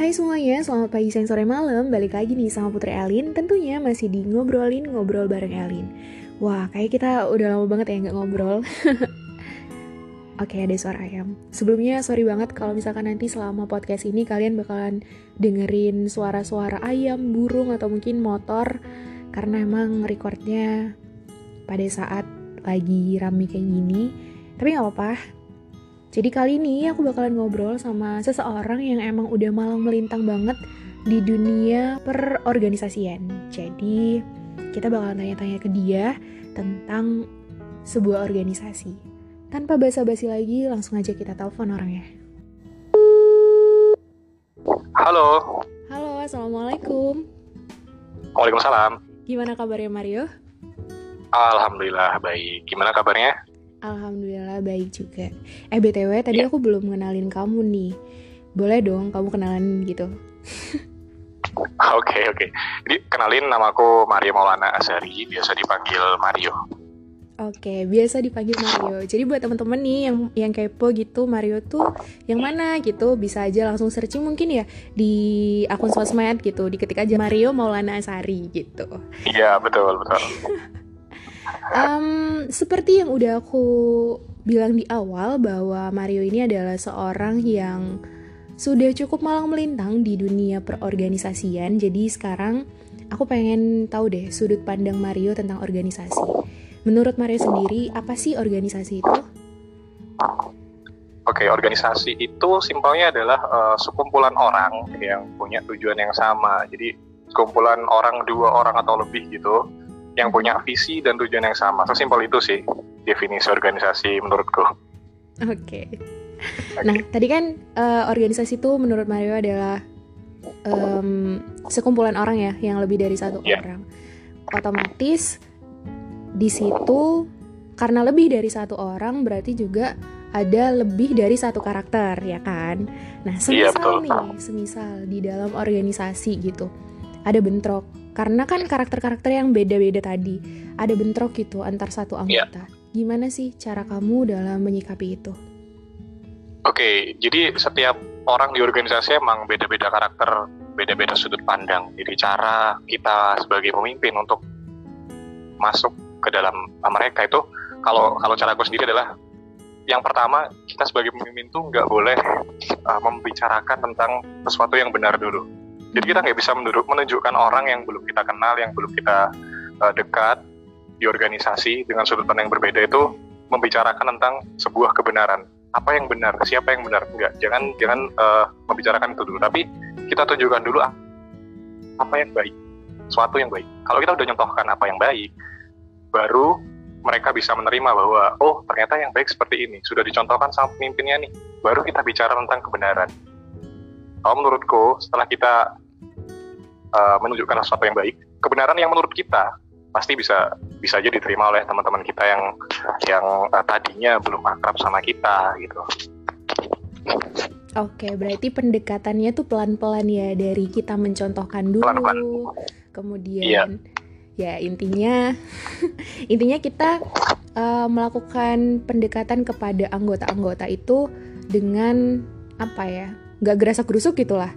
Hai semuanya, selamat pagi, siang, sore, malam. Balik lagi nih sama Putri Elin. Tentunya masih di Ngobrolin Ngobrol bareng Elin. Wah, kayak kita udah lama banget ya nggak ngobrol. Oke, ada suara ayam. Sebelumnya, sorry banget kalau misalkan nanti selama podcast ini Kalian bakalan dengerin suara-suara ayam, burung, atau mungkin motor. Karena emang recordnya pada saat lagi rame kayak gini. Tapi nggak apa-apa, jadi kali ini aku bakalan ngobrol sama seseorang yang emang udah malang melintang banget di dunia perorganisasian. Jadi kita bakalan tanya-tanya ke dia tentang sebuah organisasi. Tanpa basa-basi lagi, langsung aja kita telepon orangnya. Halo. Halo, assalamualaikum. Waalaikumsalam. Gimana kabarnya Mario? Alhamdulillah baik. Gimana kabarnya? Alhamdulillah baik juga. Eh BTW tadi ya. aku belum kenalin kamu nih. Boleh dong kamu kenalan gitu. Oke oke. Okay, okay. Jadi kenalin namaku Mario Maulana Azari, biasa dipanggil Mario. Oke, okay, biasa dipanggil Mario. Jadi buat teman-teman nih yang yang kepo gitu, Mario tuh yang mana gitu, bisa aja langsung searching mungkin ya di akun sosmed gitu, diketik aja Mario Maulana Asari gitu. Iya, betul, betul. Um, seperti yang udah aku bilang di awal bahwa Mario ini adalah seorang yang sudah cukup malang melintang di dunia perorganisasian. Jadi sekarang aku pengen tahu deh sudut pandang Mario tentang organisasi. Menurut Mario sendiri, apa sih organisasi itu? Oke, organisasi itu simpelnya adalah uh, sekumpulan orang yang punya tujuan yang sama. Jadi sekumpulan orang dua orang atau lebih gitu yang punya visi dan tujuan yang sama. Sesimpel itu sih definisi organisasi menurutku. Oke. Okay. Okay. Nah, tadi kan uh, organisasi itu menurut Mario adalah um, sekumpulan orang ya yang lebih dari satu yeah. orang. Otomatis di situ karena lebih dari satu orang berarti juga ada lebih dari satu karakter ya kan. Nah, iya, semisal yeah, nih, semisal di dalam organisasi gitu ada bentrok karena kan karakter-karakter yang beda-beda tadi ada bentrok gitu antar satu iya. anggota. Yeah. Gimana sih cara kamu dalam menyikapi itu? Oke, okay, jadi setiap orang di organisasi emang beda-beda karakter, beda-beda sudut pandang. Jadi cara kita sebagai pemimpin untuk masuk ke dalam mereka itu kalau kalau cara aku sendiri adalah yang pertama kita sebagai pemimpin tuh nggak boleh uh, membicarakan tentang sesuatu yang benar dulu jadi kita nggak bisa menunjukkan orang yang belum kita kenal, yang belum kita uh, dekat di organisasi dengan sudut pandang yang berbeda itu membicarakan tentang sebuah kebenaran. Apa yang benar, siapa yang benar? Enggak, jangan jangan uh, membicarakan itu dulu. Tapi kita tunjukkan dulu apa yang baik, suatu yang baik. Kalau kita udah nyontohkan apa yang baik, baru mereka bisa menerima bahwa oh ternyata yang baik seperti ini sudah dicontohkan sama pemimpinnya nih. Baru kita bicara tentang kebenaran kalau menurutku setelah kita uh, menunjukkan sesuatu yang baik, kebenaran yang menurut kita pasti bisa bisa aja diterima oleh teman-teman kita yang yang uh, tadinya belum akrab sama kita gitu. Oke, berarti pendekatannya tuh pelan-pelan ya dari kita mencontohkan dulu, pelan -pelan. kemudian iya. ya intinya intinya kita uh, melakukan pendekatan kepada anggota-anggota itu dengan apa ya nggak gerasa gerusuk gitulah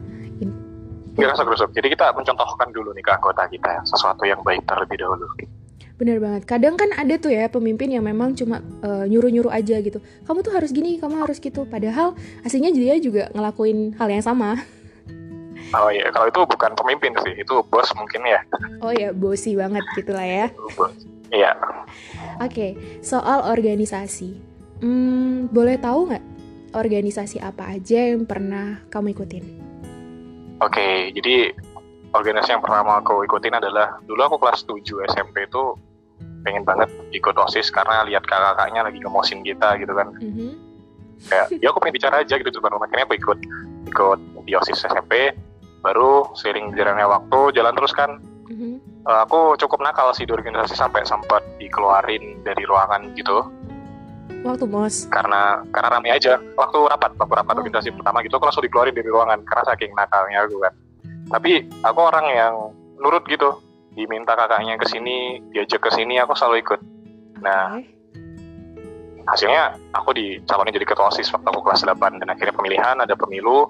gerasa gerusuk jadi kita mencontohkan dulu nih ke anggota kita sesuatu yang baik terlebih dahulu Bener banget. Kadang kan ada tuh ya pemimpin yang memang cuma uh, nyuruh-nyuruh aja gitu. Kamu tuh harus gini, kamu harus gitu. Padahal aslinya dia juga ngelakuin hal yang sama. Oh iya, kalau itu bukan pemimpin sih, itu bos mungkin ya. Oh ya, bosi banget gitu lah ya. Iya. Oke, okay, soal organisasi. Hmm, boleh tahu nggak organisasi apa aja yang pernah kamu ikutin? Oke, okay, jadi organisasi yang pertama aku ikutin adalah dulu aku kelas 7 SMP itu pengen banget ikut OSIS karena lihat kakak-kakaknya lagi ngemosin kita gitu kan. Mm -hmm. Kayak, ya aku pengen bicara aja gitu baru akhirnya aku ikut ikut di OSIS SMP baru sering jalannya waktu jalan terus kan mm -hmm. uh, aku cukup nakal sih di organisasi sampai sempat dikeluarin dari ruangan gitu Waktu mos? Karena karena rame aja. Waktu rapat, waktu rapat oh. organisasi pertama gitu aku langsung dikeluarin dari ruangan karena saking nakalnya aku kan. Tapi aku orang yang nurut gitu. Diminta kakaknya ke sini, diajak ke sini, aku selalu ikut. Nah, hasilnya aku dicalonin jadi ketua OSIS waktu aku kelas 8 dan akhirnya pemilihan, ada pemilu.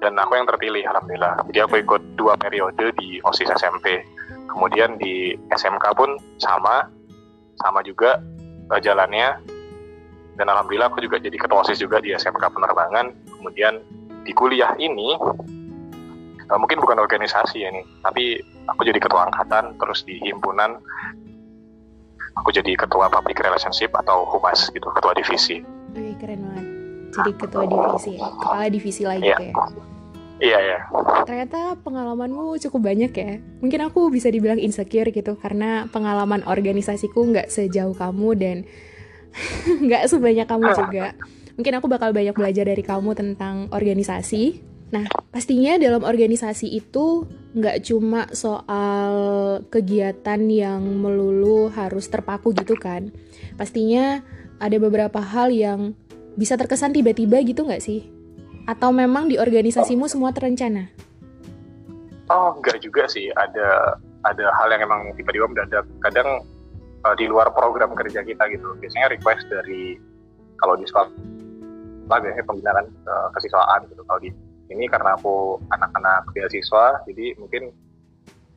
dan aku yang terpilih alhamdulillah jadi aku ikut dua periode di osis SMP kemudian di SMK pun sama sama juga uh, jalannya dan alhamdulillah aku juga jadi ketua osis juga di SMK penerbangan. Kemudian di kuliah ini uh, mungkin bukan organisasi ya nih tapi aku jadi ketua angkatan terus di himpunan aku jadi ketua public relationship atau humas gitu ketua divisi. Oke, keren banget. Jadi ketua divisi ya? Kepala divisi lagi Iya. tuh ya? Iya ya ternyata pengalamanmu cukup banyak ya. Mungkin aku bisa dibilang insecure gitu karena pengalaman organisasiku nggak sejauh kamu dan nggak sebanyak kamu juga. Mungkin aku bakal banyak belajar dari kamu tentang organisasi. Nah pastinya dalam organisasi itu nggak cuma soal kegiatan yang melulu harus terpaku gitu kan. Pastinya ada beberapa hal yang bisa terkesan tiba-tiba gitu nggak sih? Atau memang di organisasimu semua terencana? Oh, enggak juga sih. Ada ada hal yang emang tiba-tiba mendadak. Kadang uh, di luar program kerja kita gitu. Biasanya request dari kalau di sekolah biasanya pembinaan uh, kesiswaan gitu. Kalau di ini karena aku anak-anak beasiswa, jadi mungkin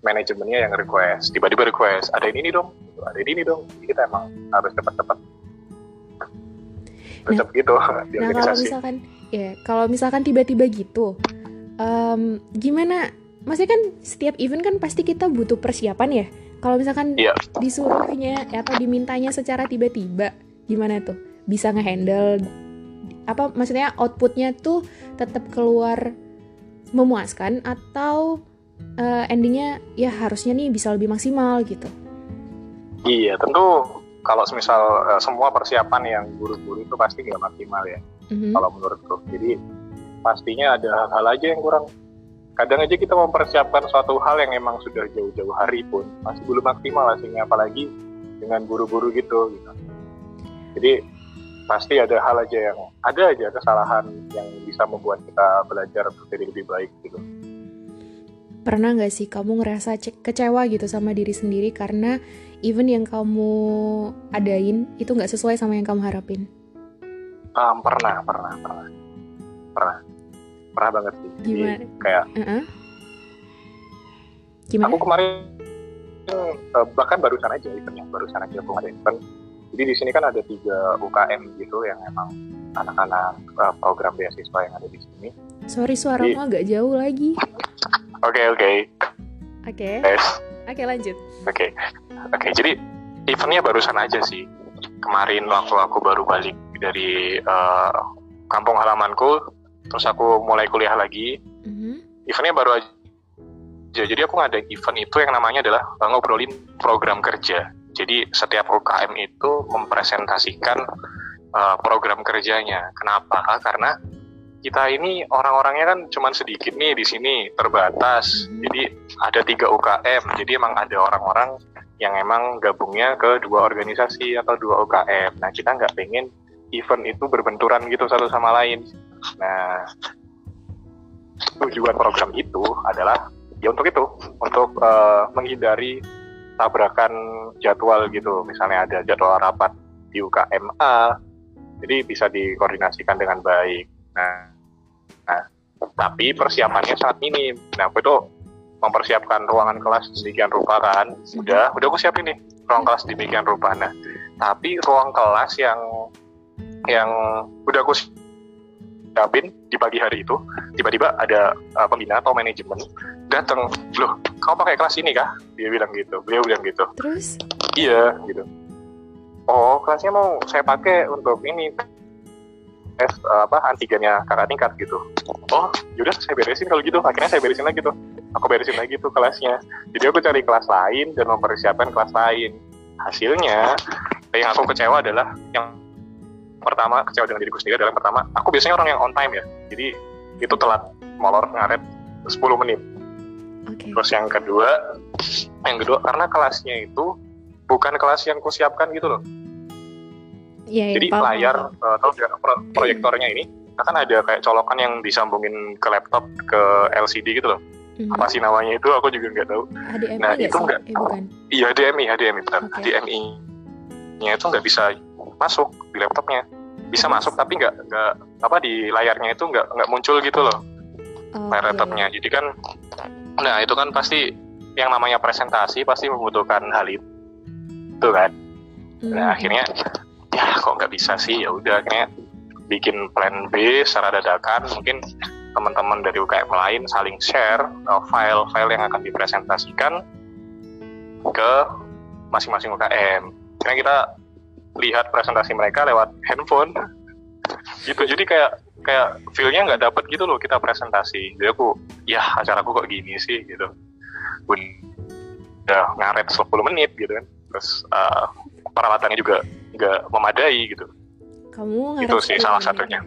manajemennya yang request. Tiba-tiba request, ada ini dong, gitu. ada ini dong. Jadi kita emang harus cepat-cepat Tetap gitu di Nah kalau misalkan ya kalau misalkan tiba-tiba gitu, em, gimana? Maksudnya kan setiap event kan pasti kita butuh persiapan ya. Kalau misalkan Iya. disuruhnya atau dimintanya secara tiba-tiba, gimana tuh? Bisa ngehandle apa? Maksudnya outputnya tuh tetap keluar memuaskan atau eh, endingnya ya harusnya nih bisa lebih maksimal gitu. Iya, tentu kalau misal uh, semua persiapan yang buru-buru itu pasti nggak maksimal ya. Mhm. kalau menurutku. Jadi pastinya ada hal-hal aja yang kurang. Kadang aja kita mempersiapkan suatu hal yang emang sudah jauh-jauh hari pun masih belum maksimal hasilnya, apalagi dengan buru-buru gitu. gitu. Jadi pasti ada hal aja yang ada aja kesalahan yang bisa membuat kita belajar untuk jadi lebih baik gitu. Pernah nggak sih kamu ngerasa kecewa gitu sama diri sendiri karena event yang kamu adain itu nggak sesuai sama yang kamu harapin? Um, pernah, pernah, pernah, pernah, pernah banget sih. Jadi Gimana? kayak Heeh. Gimana? Aku kemarin eh, bahkan barusan aja eventnya, barusan aja aku ada event. Jadi di sini kan ada tiga UKM gitu yang emang anak-anak eh, program beasiswa yang ada di sini. Sorry suaramu agak jauh lagi. Oke oke, Oke, oke lanjut. Oke oke. Jadi eventnya barusan aja sih. Kemarin waktu aku baru balik dari eh, kampung halamanku, terus aku mulai kuliah lagi. Mhm. Eventnya baru aja. Jadi aku ngadain event itu yang namanya adalah eh, ngobrolin program kerja. Jadi setiap UKM itu mempresentasikan eh, program kerjanya. Kenapa? Karena kita ini orang-orangnya kan cuman sedikit nih di sini terbatas. Mhm. Jadi ada tiga UKM. Jadi emang ada orang-orang yang emang gabungnya ke dua organisasi atau dua UKM. Nah kita nggak pengen event itu berbenturan gitu satu sama lain. Nah tujuan program itu adalah ya untuk itu untuk eh, menghindari tabrakan jadwal gitu. Misalnya ada jadwal rapat di UKMA jadi bisa dikoordinasikan dengan baik. Nah nah tapi persiapannya sangat minim nah aku itu mempersiapkan ruangan kelas demikian rupa kan. Udah udah aku siapin nih ruang kelas demikian rupa. Nah tapi ruang kelas yang yang udah aku siapin di pagi hari itu tiba-tiba ada uh, pembina atau manajemen datang loh kamu pakai kelas ini kah? Dia bilang gitu beliau bilang gitu. Terus? iya gitu. Oh kelasnya mau saya pakai untuk ini tes uh, apa antigennya kakak tingkat gitu. Oh yaudah saya beresin kalau gitu. Akhirnya saya beresin lagi tuh. Aku beresin lagi tuh kelasnya. Jadi aku cari kelas lain dan mempersiapkan kelas lain. Hasilnya yang aku kecewa adalah yang pertama kecewa dengan diriku sendiri adalah pertama aku biasanya orang yang on time ya jadi itu telat molor ngaret 10 menit Oke. terus yang kedua yang kedua karena kelasnya itu bukan kelas yang kusiapkan gitu loh Ya, ya, jadi paham, layar atau pro- pro- proyektornya ini akan ada kayak colokan yang disambungin ke laptop ke LCD gitu loh Mhm. apa sih namanya itu aku juga nggak tahu HDMI Nah, itu nggak. Eh bukan. iya HDMI HDMI benar Oke. HDMI nya itu nggak bisa masuk di laptopnya bisa masuk tapi nggak nggak apa di layarnya itu nggak nggak muncul gitu loh Oh, laptopnya. Jadi kan, nah itu kan pasti yang namanya presentasi pasti membutuhkan hal itu, itu kan. iya. Nah Hmm. akhirnya ya kok nggak bisa sih ya udah akhirnya bikin plan B secara dadakan mungkin teman-teman dari UKM lain saling share uh, file-file yang akan dipresentasikan ke masing-masing UKM. Karena kita lihat presentasi mereka lewat handphone. Gitu. Jadi kayak kayak feel-nya nggak dapet gitu loh kita presentasi. Jadi aku ya acaraku kok gini sih? Gitu. Pun udah ngaret 10 menit gitu kan. Terus uh, peralatannya juga nggak memadai gitu. Kamu itu sih salah satunya.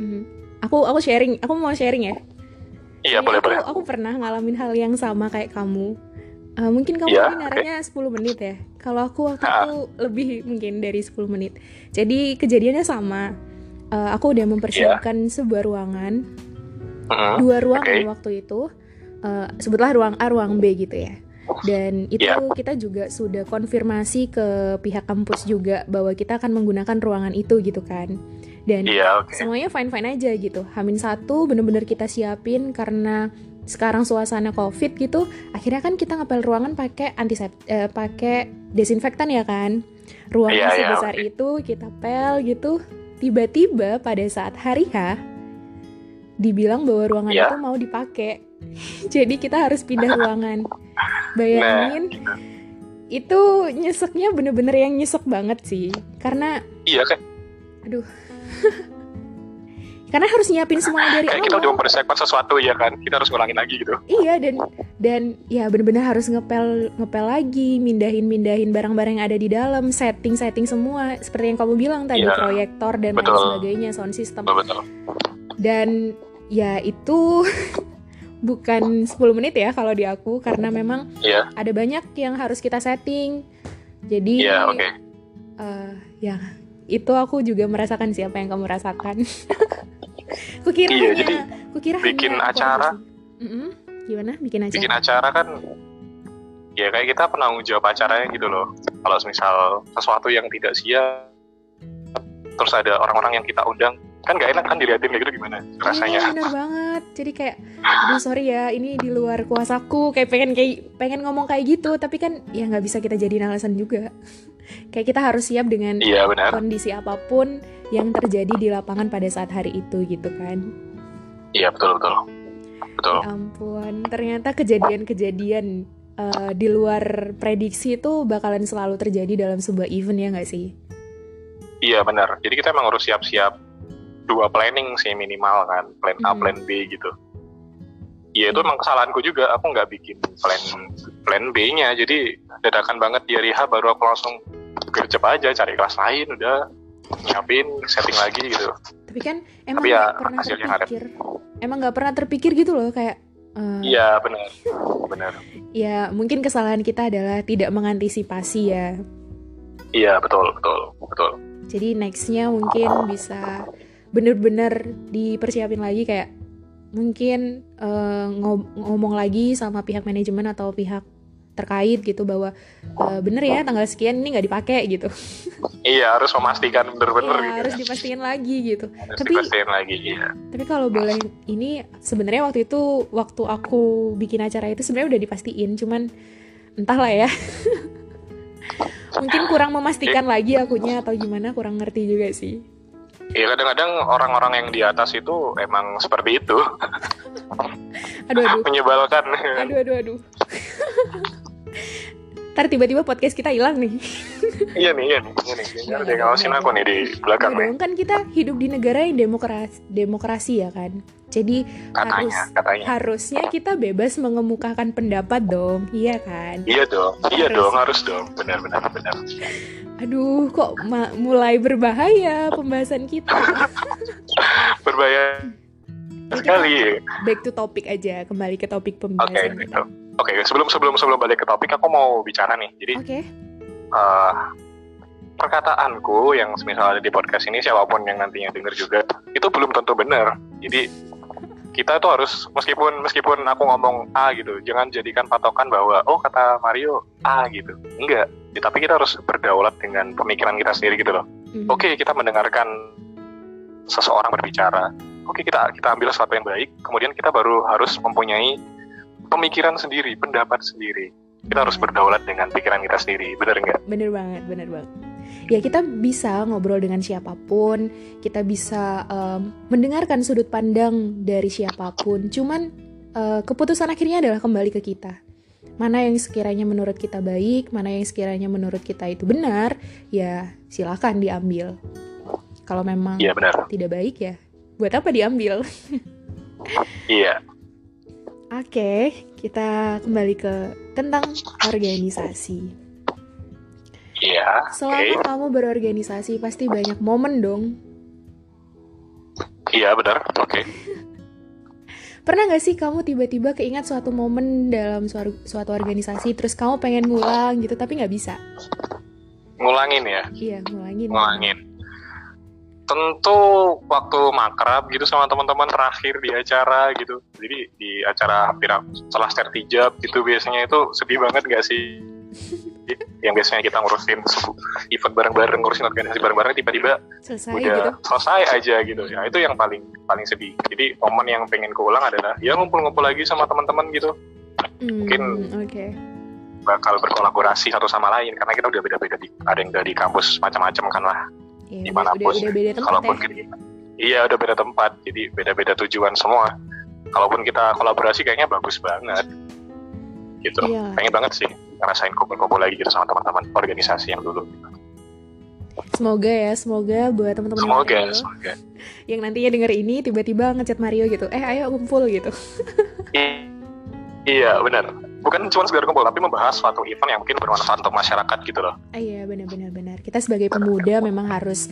Mhm. Aku aku sharing, aku mau sharing ya. iya boleh aku, boleh. Aku pernah ngalamin hal yang sama kayak kamu. Eh, mungkin kamu ini naruhnya 10 menit ya. Kalau aku waktu Ah. itu lebih mungkin dari 10 menit. Jadi kejadiannya sama. Eh, aku udah mempersiapkan sebuah ruangan, Mhm. dua ruangan Oke. waktu itu. Eh, sebutlah ruang A, ruang B gitu ya. Dan itu Iya. kita juga sudah konfirmasi ke pihak kampus juga bahwa kita akan menggunakan ruangan itu gitu kan. Dan iya oke semuanya fine fine aja gitu Hamin satu bener-bener kita siapin karena sekarang suasana covid gitu akhirnya kan kita ngepel ruangan pakai antisep eh, pakai desinfektan ya kan ruangan Iya, iya, sebesar oke. itu kita pel gitu tiba-tiba pada saat hari H dibilang bahwa ruangan Iya. itu mau dipakai jadi kita harus pindah ruangan nah bayangin gitu. itu nyeseknya bener-bener yang nyesek banget sih karena iya kan karena harus nyiapin semuanya dari kayak kita awal. udah mempersiapkan sesuatu ya kan? Kita harus ngulangin lagi gitu. Iya dan dan ya benar-benar harus ngepel ngepel lagi, mindahin mindahin barang-barang yang ada di dalam, setting setting semua. Seperti yang kamu bilang tadi Iya, proyektor dan lain sebagainya, sound system. betul betul. Dan ya itu bukan 10 menit ya kalau di aku karena memang iya. ada banyak yang harus kita setting. Jadi iya oke. eh, ya itu aku juga merasakan siapa yang kamu rasakan. kukira Iya, hanya, jadi kukira bikin hanya acara. sih. Mm-mm. Gimana? Bikin acara? bikin acara kan ya kayak kita penanggung jawab acaranya gitu loh kalau misal sesuatu yang tidak siap terus ada orang-orang yang kita undang kan nggak enak kan dilihatin kayak gitu gimana Iya rasanya bener banget. Jadi kayak, aduh sorry ya, ini di luar kuasaku. Kayak pengen kayak pengen ngomong kayak gitu, tapi kan ya nggak bisa kita jadiin alasan juga. Kayak kita harus siap dengan iya benar. kondisi apa pun yang terjadi di lapangan pada saat hari itu gitu kan. iya betul betul. Betul. Ya ampun, ternyata kejadian-kejadian eh, di luar prediksi itu bakalan selalu terjadi dalam sebuah event ya nggak sih? iya benar. Jadi kita emang harus siap-siap dua planning sih minimal kan. Plan A Mhm. plan B gitu. Iya itu emang kesalahanku juga. Aku nggak bikin plan plan B-nya. Jadi dadakan banget di hari H baru aku langsung gercep aja cari kelas lain udah nyiapin setting lagi gitu Tapi kan emang Tapi ya, nggak pernah hasilnya terpikir, emang nggak pernah terpikir gitu loh kayak. eh, Iya benar, benar. Ya mungkin kesalahan kita adalah tidak mengantisipasi ya. Iya betul, betul, betul. Jadi nextnya mungkin bisa bener-bener dipersiapin lagi kayak mungkin ngob- ngomong lagi sama pihak manajemen atau pihak terkait gitu bahwa eh, bener ya tanggal sekian ini nggak dipakai gitu. Iya harus memastikan bener-bener Iya, gitu. harus kan. dipastiin lagi gitu. Harus tapi- dipastiin lagi, iya. Tapi kalau boleh ini sebenarnya waktu itu waktu aku bikin acara itu sebenarnya udah dipastiin, cuman entahlah ya. Mungkin kurang memastikan lagi akunya atau gimana kurang ngerti juga sih. Iya kadang-kadang orang-orang yang di atas itu emang seperti itu, Aduh aduh. menyebalkan. Aduh aduh aduh. Ntar tiba-tiba podcast kita hilang nih. iya nih, iya nih, iya nih. Ada yang ngawasin aku nih di belakang Enggak nih. kan kita hidup di negara yang demokrasi, demokrasi ya kan. Jadi harus Katanya, katanya. harusnya kita bebas mengemukakan pendapat dong, iya kan? Iya dong, iya Harus. dong, harus dong. Benar-benar, benar. Aduh, kok mulai berbahaya pembahasan kita. Berbahaya sekali. back to topic aja, kembali ke topik pembahasan gitu. kita. Oke, sebelum sebelum sebelum balik ke topik, aku mau bicara nih. Jadi Oke, eh, perkataanku yang semisal ada di podcast ini siapa pun yang nantinya denger juga itu belum tentu benar. Jadi kita tuh harus meskipun meskipun aku ngomong A gitu, jangan jadikan patokan bahwa oh kata Mario A gitu. Enggak. Ya, tapi kita harus berdaulat dengan pemikiran kita sendiri gitu loh. Mhm. Oke, kita mendengarkan seseorang berbicara. oke okay, kita kita ambil sesuatu yang baik kemudian kita baru harus mempunyai pemikiran sendiri pendapat sendiri kita harus berdaulat dengan pikiran kita sendiri benar nggak bener banget bener banget ya kita bisa ngobrol dengan siapa pun kita bisa um, mendengarkan sudut pandang dari siapa pun cuman uh, keputusan akhirnya adalah kembali ke kita mana yang sekiranya menurut kita baik mana yang sekiranya menurut kita itu benar ya silakan diambil kalau memang ya, benar. tidak baik ya buat apa diambil iya Oke, kita kembali ke tentang organisasi. Iya. Selama okay. kamu berorganisasi pasti banyak momen dong. Iya benar. Oke. Okay. Pernah gak sih kamu tiba-tiba keingat suatu momen dalam suatu, suatu organisasi terus kamu pengen ngulang gitu tapi nggak bisa? Ngulangin ya? Iya ngulangin. Ngulangin tentu waktu makrab gitu sama teman-teman terakhir di acara gitu jadi di acara hampir setelah sertijab gitu biasanya itu sedih banget gak sih yang biasanya kita ngurusin event bareng-bareng ngurusin organisasi bareng-bareng tiba-tiba selesai udah gitu. selesai aja gitu ya itu yang paling paling sedih jadi momen yang pengen keulang adalah ya ngumpul-ngumpul lagi sama teman-teman gitu hmm, mungkin okay. bakal berkolaborasi satu sama lain karena kita udah beda-beda di ada yang udah di kampus macam-macam kan lah ya, beda tempat kalaupun ya? kita, iya udah beda tempat jadi beda-beda tujuan semua kalaupun kita kolaborasi kayaknya bagus banget gitu iya. pengen banget sih ngerasain kumpul-kumpul lagi gitu sama teman-teman organisasi yang dulu Semoga ya, semoga buat teman-teman semoga, Mario semoga. yang nantinya denger ini tiba-tiba ngechat Mario gitu, eh ayo kumpul gitu. iya benar bukan cuma sekedar kumpul tapi membahas suatu event yang mungkin bermanfaat untuk masyarakat gitu loh. Ah, iya benar-benar benar. Kita sebagai pemuda memang harus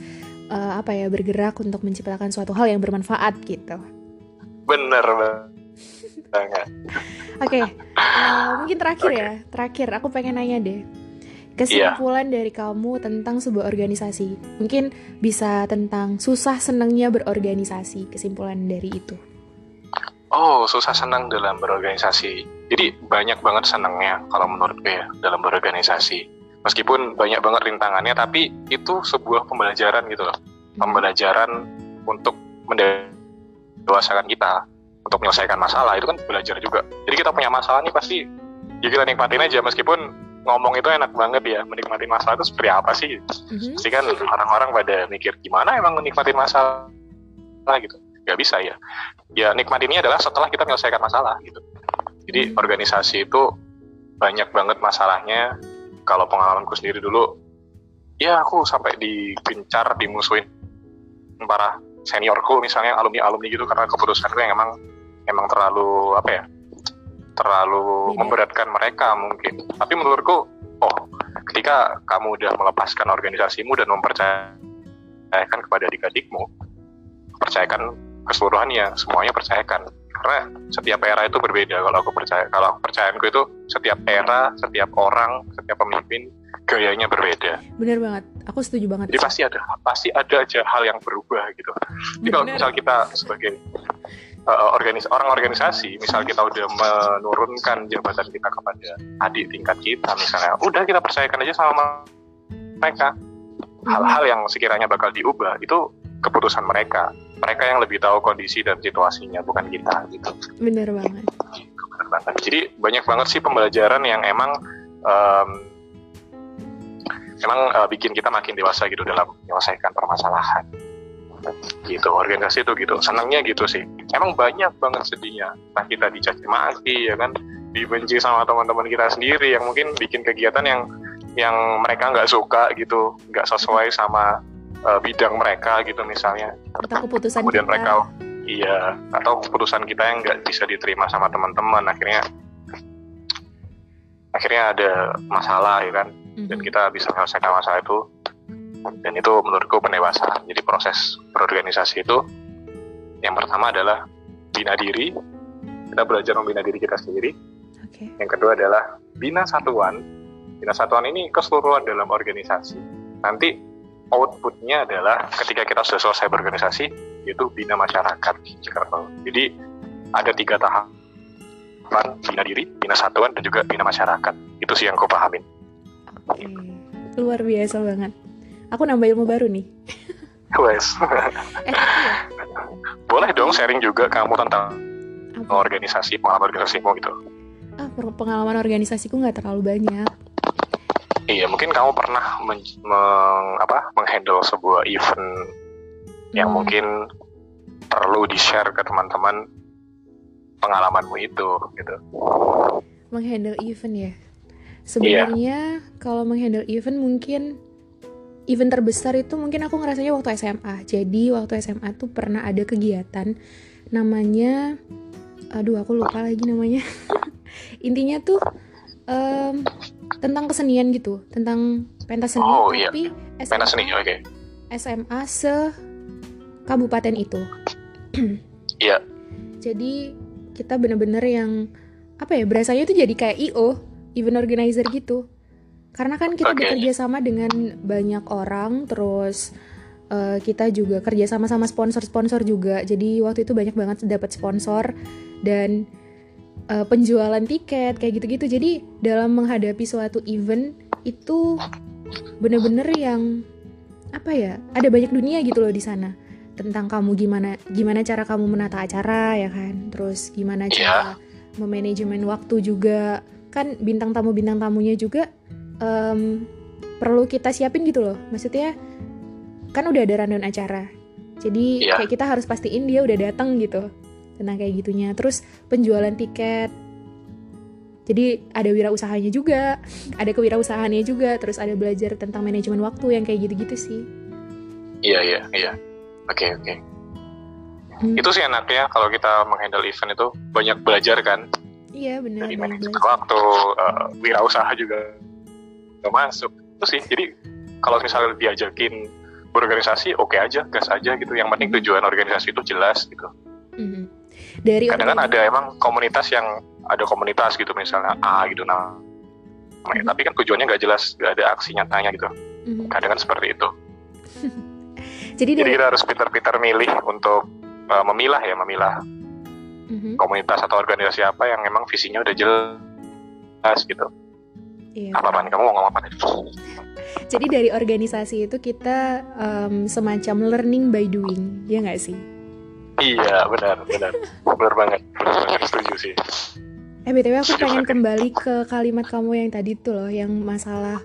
uh, apa ya bergerak untuk menciptakan suatu hal yang bermanfaat gitu. Bener. Oke, okay, uh, eh, mungkin terakhir okay. ya, terakhir aku pengen nanya deh kesimpulan yeah. dari kamu tentang sebuah organisasi. Mungkin bisa tentang susah senangnya berorganisasi, kesimpulan dari itu. Oh, susah senang dalam berorganisasi. Jadi banyak banget senangnya kalau menurut gue ya dalam berorganisasi. Meskipun banyak banget rintangannya, tapi itu sebuah pembelajaran gitu loh. Pembelajaran untuk mendewasakan kita, untuk menyelesaikan masalah itu kan belajar juga. Jadi kita punya masalah nih pasti ya kita nikmatin aja meskipun ngomong itu enak banget ya menikmati masalah itu seperti apa sih? Mm-hmm. Pasti kan orang-orang pada mikir gimana emang menikmati masalah gitu nggak bisa ya ya nikmat ini adalah setelah kita menyelesaikan masalah gitu jadi hmm. organisasi itu banyak banget masalahnya kalau pengalamanku sendiri dulu ya aku sampai digencar dimusuhin para seniorku misalnya alumni alumni gitu karena keputusanku yang emang emang terlalu apa ya terlalu Beda. memberatkan mereka mungkin. Tapi menurutku oh ketika kamu udah melepaskan organisasimu dan mempercayakan kepada adik-adikmu percayakan keseluruhannya semuanya percayakan. Karena setiap era itu berbeda. Kalau aku percaya kalau aku percayaanku itu setiap era setiap orang setiap pemimpin gayanya berbeda. Benar banget. Aku setuju banget. Jadi pasti ada pasti ada aja hal yang berubah gitu. Jadi kalau misal kita sebagai uh, organis orang organisasi misal kita udah menurunkan jabatan kita kepada adik tingkat kita misalnya udah kita percayakan aja sama mereka. Hal-hal yang sekiranya bakal diubah itu keputusan mereka. Mereka yang lebih tahu kondisi dan situasinya bukan kita gitu. Benar banget. Benar banget. Jadi banyak banget sih pembelajaran yang emang um, emang uh, bikin kita makin dewasa gitu dalam menyelesaikan permasalahan gitu organisasi itu gitu. Senangnya gitu sih. Emang banyak banget sedihnya. Entah kita dicaci maki ya kan? Dibenci sama teman-teman kita sendiri yang mungkin bikin kegiatan yang yang mereka nggak suka gitu. Nggak sesuai sama uh, bidang mereka gitu misalnya. Atau keputusan kemudian kita. mereka iya atau keputusan kita yang nggak bisa diterima sama teman-teman. Akhirnya akhirnya ada masalah ya kan? Mm-hmm. dan kita bisa menyelesaikan masalah itu dan itu menurutku pendewasaan. Jadi proses berorganisasi itu yang pertama adalah bina diri. Kita belajar membina diri kita sendiri. Okay. yang kedua adalah bina satuan. Bina satuan ini keseluruhan dalam organisasi. Nanti outputnya adalah ketika kita sudah selesai berorganisasi yaitu bina masyarakat. Jadi ada tiga tahapan bina diri bina satuan dan juga bina masyarakat. Itu sih yang aku pahamin. Oke. Luar biasa banget aku nambah ilmu baru nih Wes. eh, iya. Boleh dong. sharing juga kamu tentang Apa? organisasi pengalaman organisasimu gitu. Ah, pengalaman organisasiku nggak terlalu banyak. Iya, mungkin kamu pernah men, meng- apa, menghandle sebuah event yang Hmm. mungkin perlu di-share ke teman-teman pengalamanmu itu gitu. menghandle event ya. Sebenarnya kalau menghandle event mungkin event terbesar itu mungkin aku ngerasanya waktu SMA. Jadi waktu SMA tuh pernah ada kegiatan namanya aduh aku lupa lagi namanya. Intinya tuh em, tentang kesenian gitu, tentang pentas seni Oh, iya. tapi Pentas seni, SMA, oke. SMA se kabupaten itu. Iya. Jadi kita bener-bener yang apa ya berasanya itu jadi kayak IO, event organizer gitu. Karena kan kita Oke. bekerja sama dengan banyak orang, terus eh, kita juga kerja sama sama sponsor-sponsor juga. Jadi waktu itu banyak banget dapat sponsor dan eh, penjualan tiket kayak gitu-gitu. Jadi dalam menghadapi suatu event itu bener-bener yang apa ya? Ada banyak dunia gitu loh di sana tentang kamu gimana gimana cara kamu menata acara ya kan terus gimana Iya. cara memanajemen waktu juga kan bintang tamu bintang tamunya juga em, perlu kita siapin gitu loh. Maksudnya kan udah ada rundown acara. Jadi Iya. kayak kita harus pastiin dia udah datang gitu tentang kayak gitunya. Terus penjualan tiket. Jadi ada wirausahanya juga. Ada kewirausahaannya juga. Terus ada belajar tentang manajemen waktu yang kayak gitu-gitu sih. Iya, iya, iya. Oke, oke. Hmm. Itu sih enaknya kalau kita menghandle event itu. Banyak belajar kan? Iya benar dari manajemen waktu, eh, wirausaha juga nggak masuk. Itu sih. Jadi kalau misalnya diajakin berorganisasi, oke aja, gas aja gitu. Yang penting Mhm. tujuan organisasi itu jelas gitu. Mhm. dari Kadang kan ada emang komunitas yang ada komunitas gitu misalnya A gitu nah. Mhm. Tapi kan tujuannya nggak jelas, nggak ada aksi nyatanya gitu. Mhm. Kadang kan seperti itu. jadi Jadi kita harus pintar-pintar milih untuk eh, memilah ya, memilah Mhm. komunitas atau organisasi apa yang memang visinya udah jelas gitu. Iya. Apa kamu mau ngomong apa? Jadi dari organisasi itu kita em, semacam learning by doing, ya nggak sih? Iya benar benar benar banget benar banget setuju sih. Eh btw aku pengen kembali ke kalimat kamu yang tadi tuh loh, yang masalah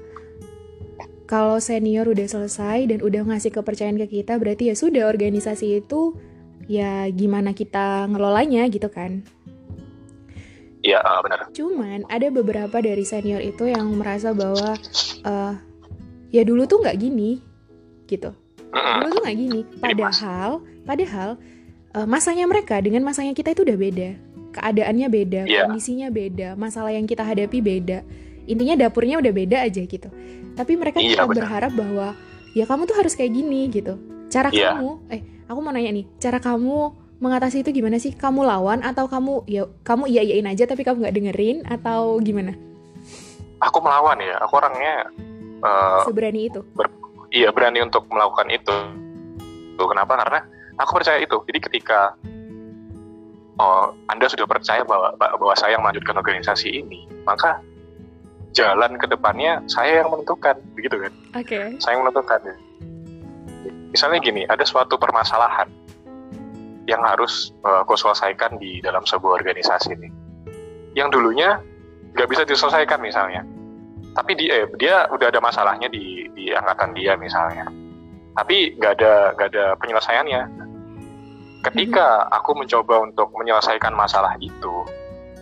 kalau senior udah selesai dan udah ngasih kepercayaan ke kita, berarti ya sudah organisasi itu ya gimana kita ngelolanya gitu kan? Iya eh, benar. Cuman ada beberapa dari senior itu yang merasa bahwa eh, ya dulu tuh nggak gini gitu. Dulu tuh nggak gini padahal padahal eh, masanya mereka dengan masanya kita itu udah beda keadaannya beda Iya. kondisinya beda masalah yang kita hadapi beda intinya dapurnya udah beda aja gitu tapi mereka Iya, tetap berharap bahwa ya kamu tuh harus kayak gini gitu cara Iya. kamu eh aku mau nanya nih cara kamu mengatasi itu gimana sih kamu lawan atau kamu ya kamu iya iyain aja tapi kamu nggak dengerin atau gimana Aku melawan ya. Aku orangnya eh, seberani itu iya berani untuk melakukan itu. Tuh, kenapa? Karena aku percaya itu. Jadi ketika oh Anda sudah percaya bahwa bahwa saya yang melanjutkan organisasi ini, maka jalan ke depannya saya yang menentukan, begitu kan? oke Saya yang menentukan. Misalnya gini, ada suatu permasalahan yang harus eh, aku selesaikan di dalam sebuah organisasi ini. Yang dulunya nggak bisa diselesaikan misalnya, tapi dia dia udah ada masalahnya di di angkatan dia misalnya, tapi nggak ada nggak ada penyelesaiannya. Ketika aku mencoba untuk menyelesaikan masalah itu,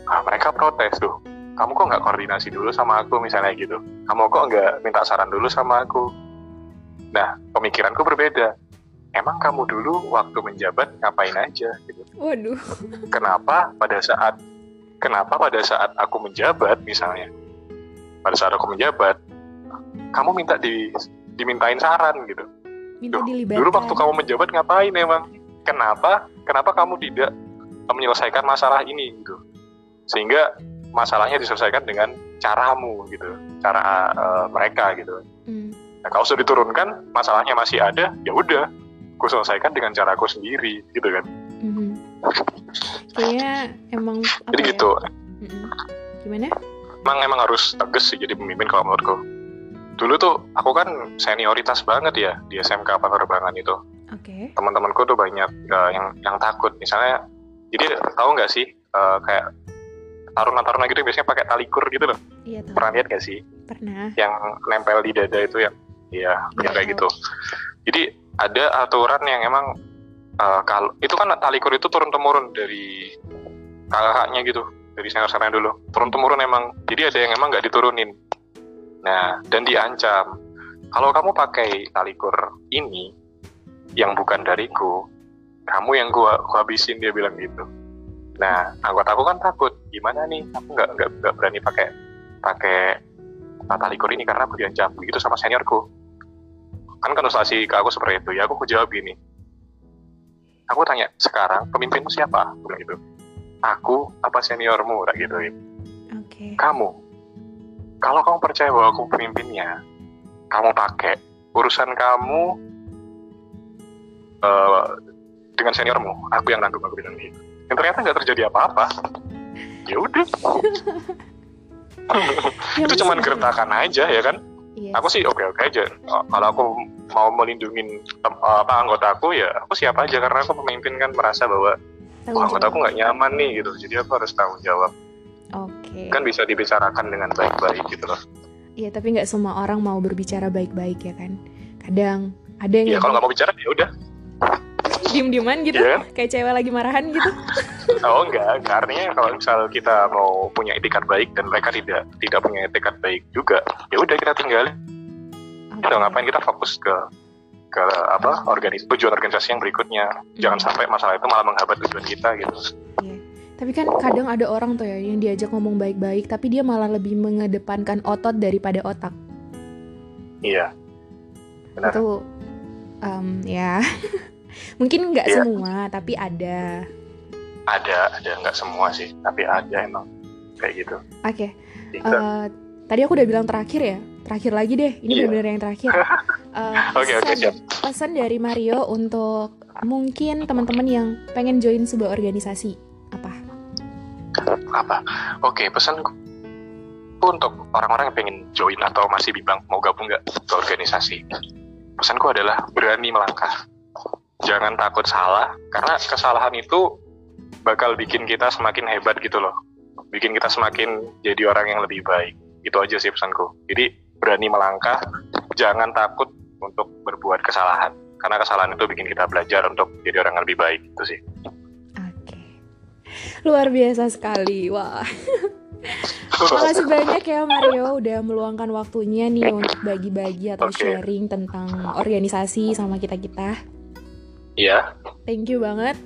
ah, mereka protes tuh. Kamu kok nggak koordinasi dulu sama aku misalnya gitu? Kamu kok nggak minta saran dulu sama aku? Nah, pemikiranku berbeda. Emang kamu dulu waktu menjabat ngapain aja gitu? waduh Kenapa pada saat kenapa pada saat aku menjabat misalnya, pada saat aku menjabat, kamu minta di dimintain saran gitu. minta Duh, dilibatkan Dulu waktu kamu menjabat ngapain emang? Kenapa? Kenapa kamu tidak menyelesaikan masalah ini gitu? Sehingga masalahnya diselesaikan dengan caramu gitu, cara eh, mereka gitu. Hmm. Nah, kalau sudah diturunkan, masalahnya masih ada, ya udah, aku selesaikan dengan caraku sendiri, gitu kan. Mhm. Kayaknya emang apa Jadi ya? gitu, Mm-mm. Gimana? emang emang harus tegas sih jadi pemimpin kalau menurutku. Dulu tuh aku kan senioritas banget ya di SMK penerbangan itu. Oke. teman-temanku tuh banyak uh, yang yang takut misalnya jadi tahu nggak sih uh, kayak taruna-taruna gitu biasanya pakai talikur gitu loh Iya tahu. pernah lihat gak sih Pernah. yang nempel di dada itu yang ya Iya, yang kayak tahu. gitu jadi ada aturan yang emang uh, kalau itu kan talikur itu turun temurun dari kakaknya gitu dari senior senior dulu. Turun temurun emang jadi ada yang emang nggak diturunin. Nah dan diancam. Kalau kamu pakai talikur ini yang bukan dariku kamu yang gua, gua habisin dia bilang gitu. Nah anggota aku kan takut gimana nih? Aku nggak nggak berani pakai pakai talikur ini karena aku diancam begitu sama seniorku kan konsultasi ke aku seperti itu. Ya aku jawab gini. Aku tanya sekarang pemimpinmu siapa? Bilang gitu. Aku apa seniormu? Tak gitu. Oke. kamu kalau kamu percaya bahwa aku pemimpinnya kamu pakai urusan kamu eh, dengan seniormu. Aku yang nanggung aku bilang gitu. Dan ternyata nggak terjadi apa-apa. Ya udah. Ya, itu cuman gertakan aja ya kan? Iya. aku sih oke oke aja. Uh, kalau aku mau melindungi uh, apa anggota aku ya aku siap aja. Karena aku pemimpin kan merasa bahwa oh, anggota aku nggak nyaman nih gitu. Jadi aku harus tanggung jawab. Oke. kan bisa dibicarakan dengan baik-baik gitu loh. Iya, tapi nggak semua orang mau berbicara baik-baik ya kan. Kadang ada yang ya kalau nggak mau bicara ya udah. Diem-dieman gitu, Iya. kayak cewek lagi marahan gitu. oh enggak artinya kalau misal kita mau punya etikat baik dan mereka tidak tidak punya etikat baik juga ya udah kita tinggalin Udah ngapain kita fokus ke ke apa organis tujuan organisasi yang berikutnya jangan Hmm. sampai masalah itu malah menghambat tujuan kita gitu Iya. Tapi kan kadang ada orang tuh ya yang diajak ngomong baik-baik, tapi dia malah lebih mengedepankan otot daripada otak. iya Benar. Itu, em, ya, mungkin nggak Iya. semua, tapi ada. ada ada nggak semua sih tapi ada emang kayak gitu Oke, Gitu. eh, tadi aku udah bilang terakhir ya, terakhir lagi deh. Ini Iya. benar-benar yang terakhir. Eh, Oke, oke, pesan- siap. Pesan dari Mario untuk mungkin teman-teman yang pengen join sebuah organisasi apa? apa oke pesanku untuk orang-orang yang pengen join atau masih bimbang mau gabung nggak ke organisasi pesanku adalah berani melangkah jangan takut salah karena kesalahan itu bakal bikin kita semakin hebat gitu loh bikin kita semakin jadi orang yang lebih baik itu aja sih pesanku jadi berani melangkah jangan takut untuk berbuat kesalahan karena kesalahan itu bikin kita belajar untuk jadi orang yang lebih baik itu sih Oke. Luar biasa sekali. Wah. Makasih banyak ya Mario udah meluangkan waktunya nih untuk bagi-bagi atau Oke. sharing tentang organisasi sama kita-kita. iya Thank you banget.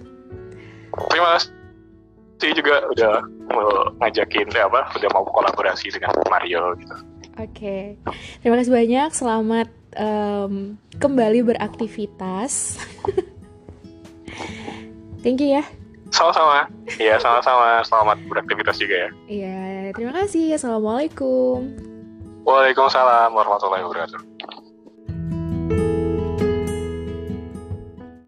terima kasih juga udah mau ngajakin eh, apa udah mau kolaborasi dengan Mario gitu Oke. Terima kasih banyak. Selamat em, kembali beraktivitas. Thank you ya. sama-sama iya sama-sama selamat beraktivitas juga ya Iya, terima kasih. Assalamualaikum. Waalaikumsalam warahmatullahi wabarakatuh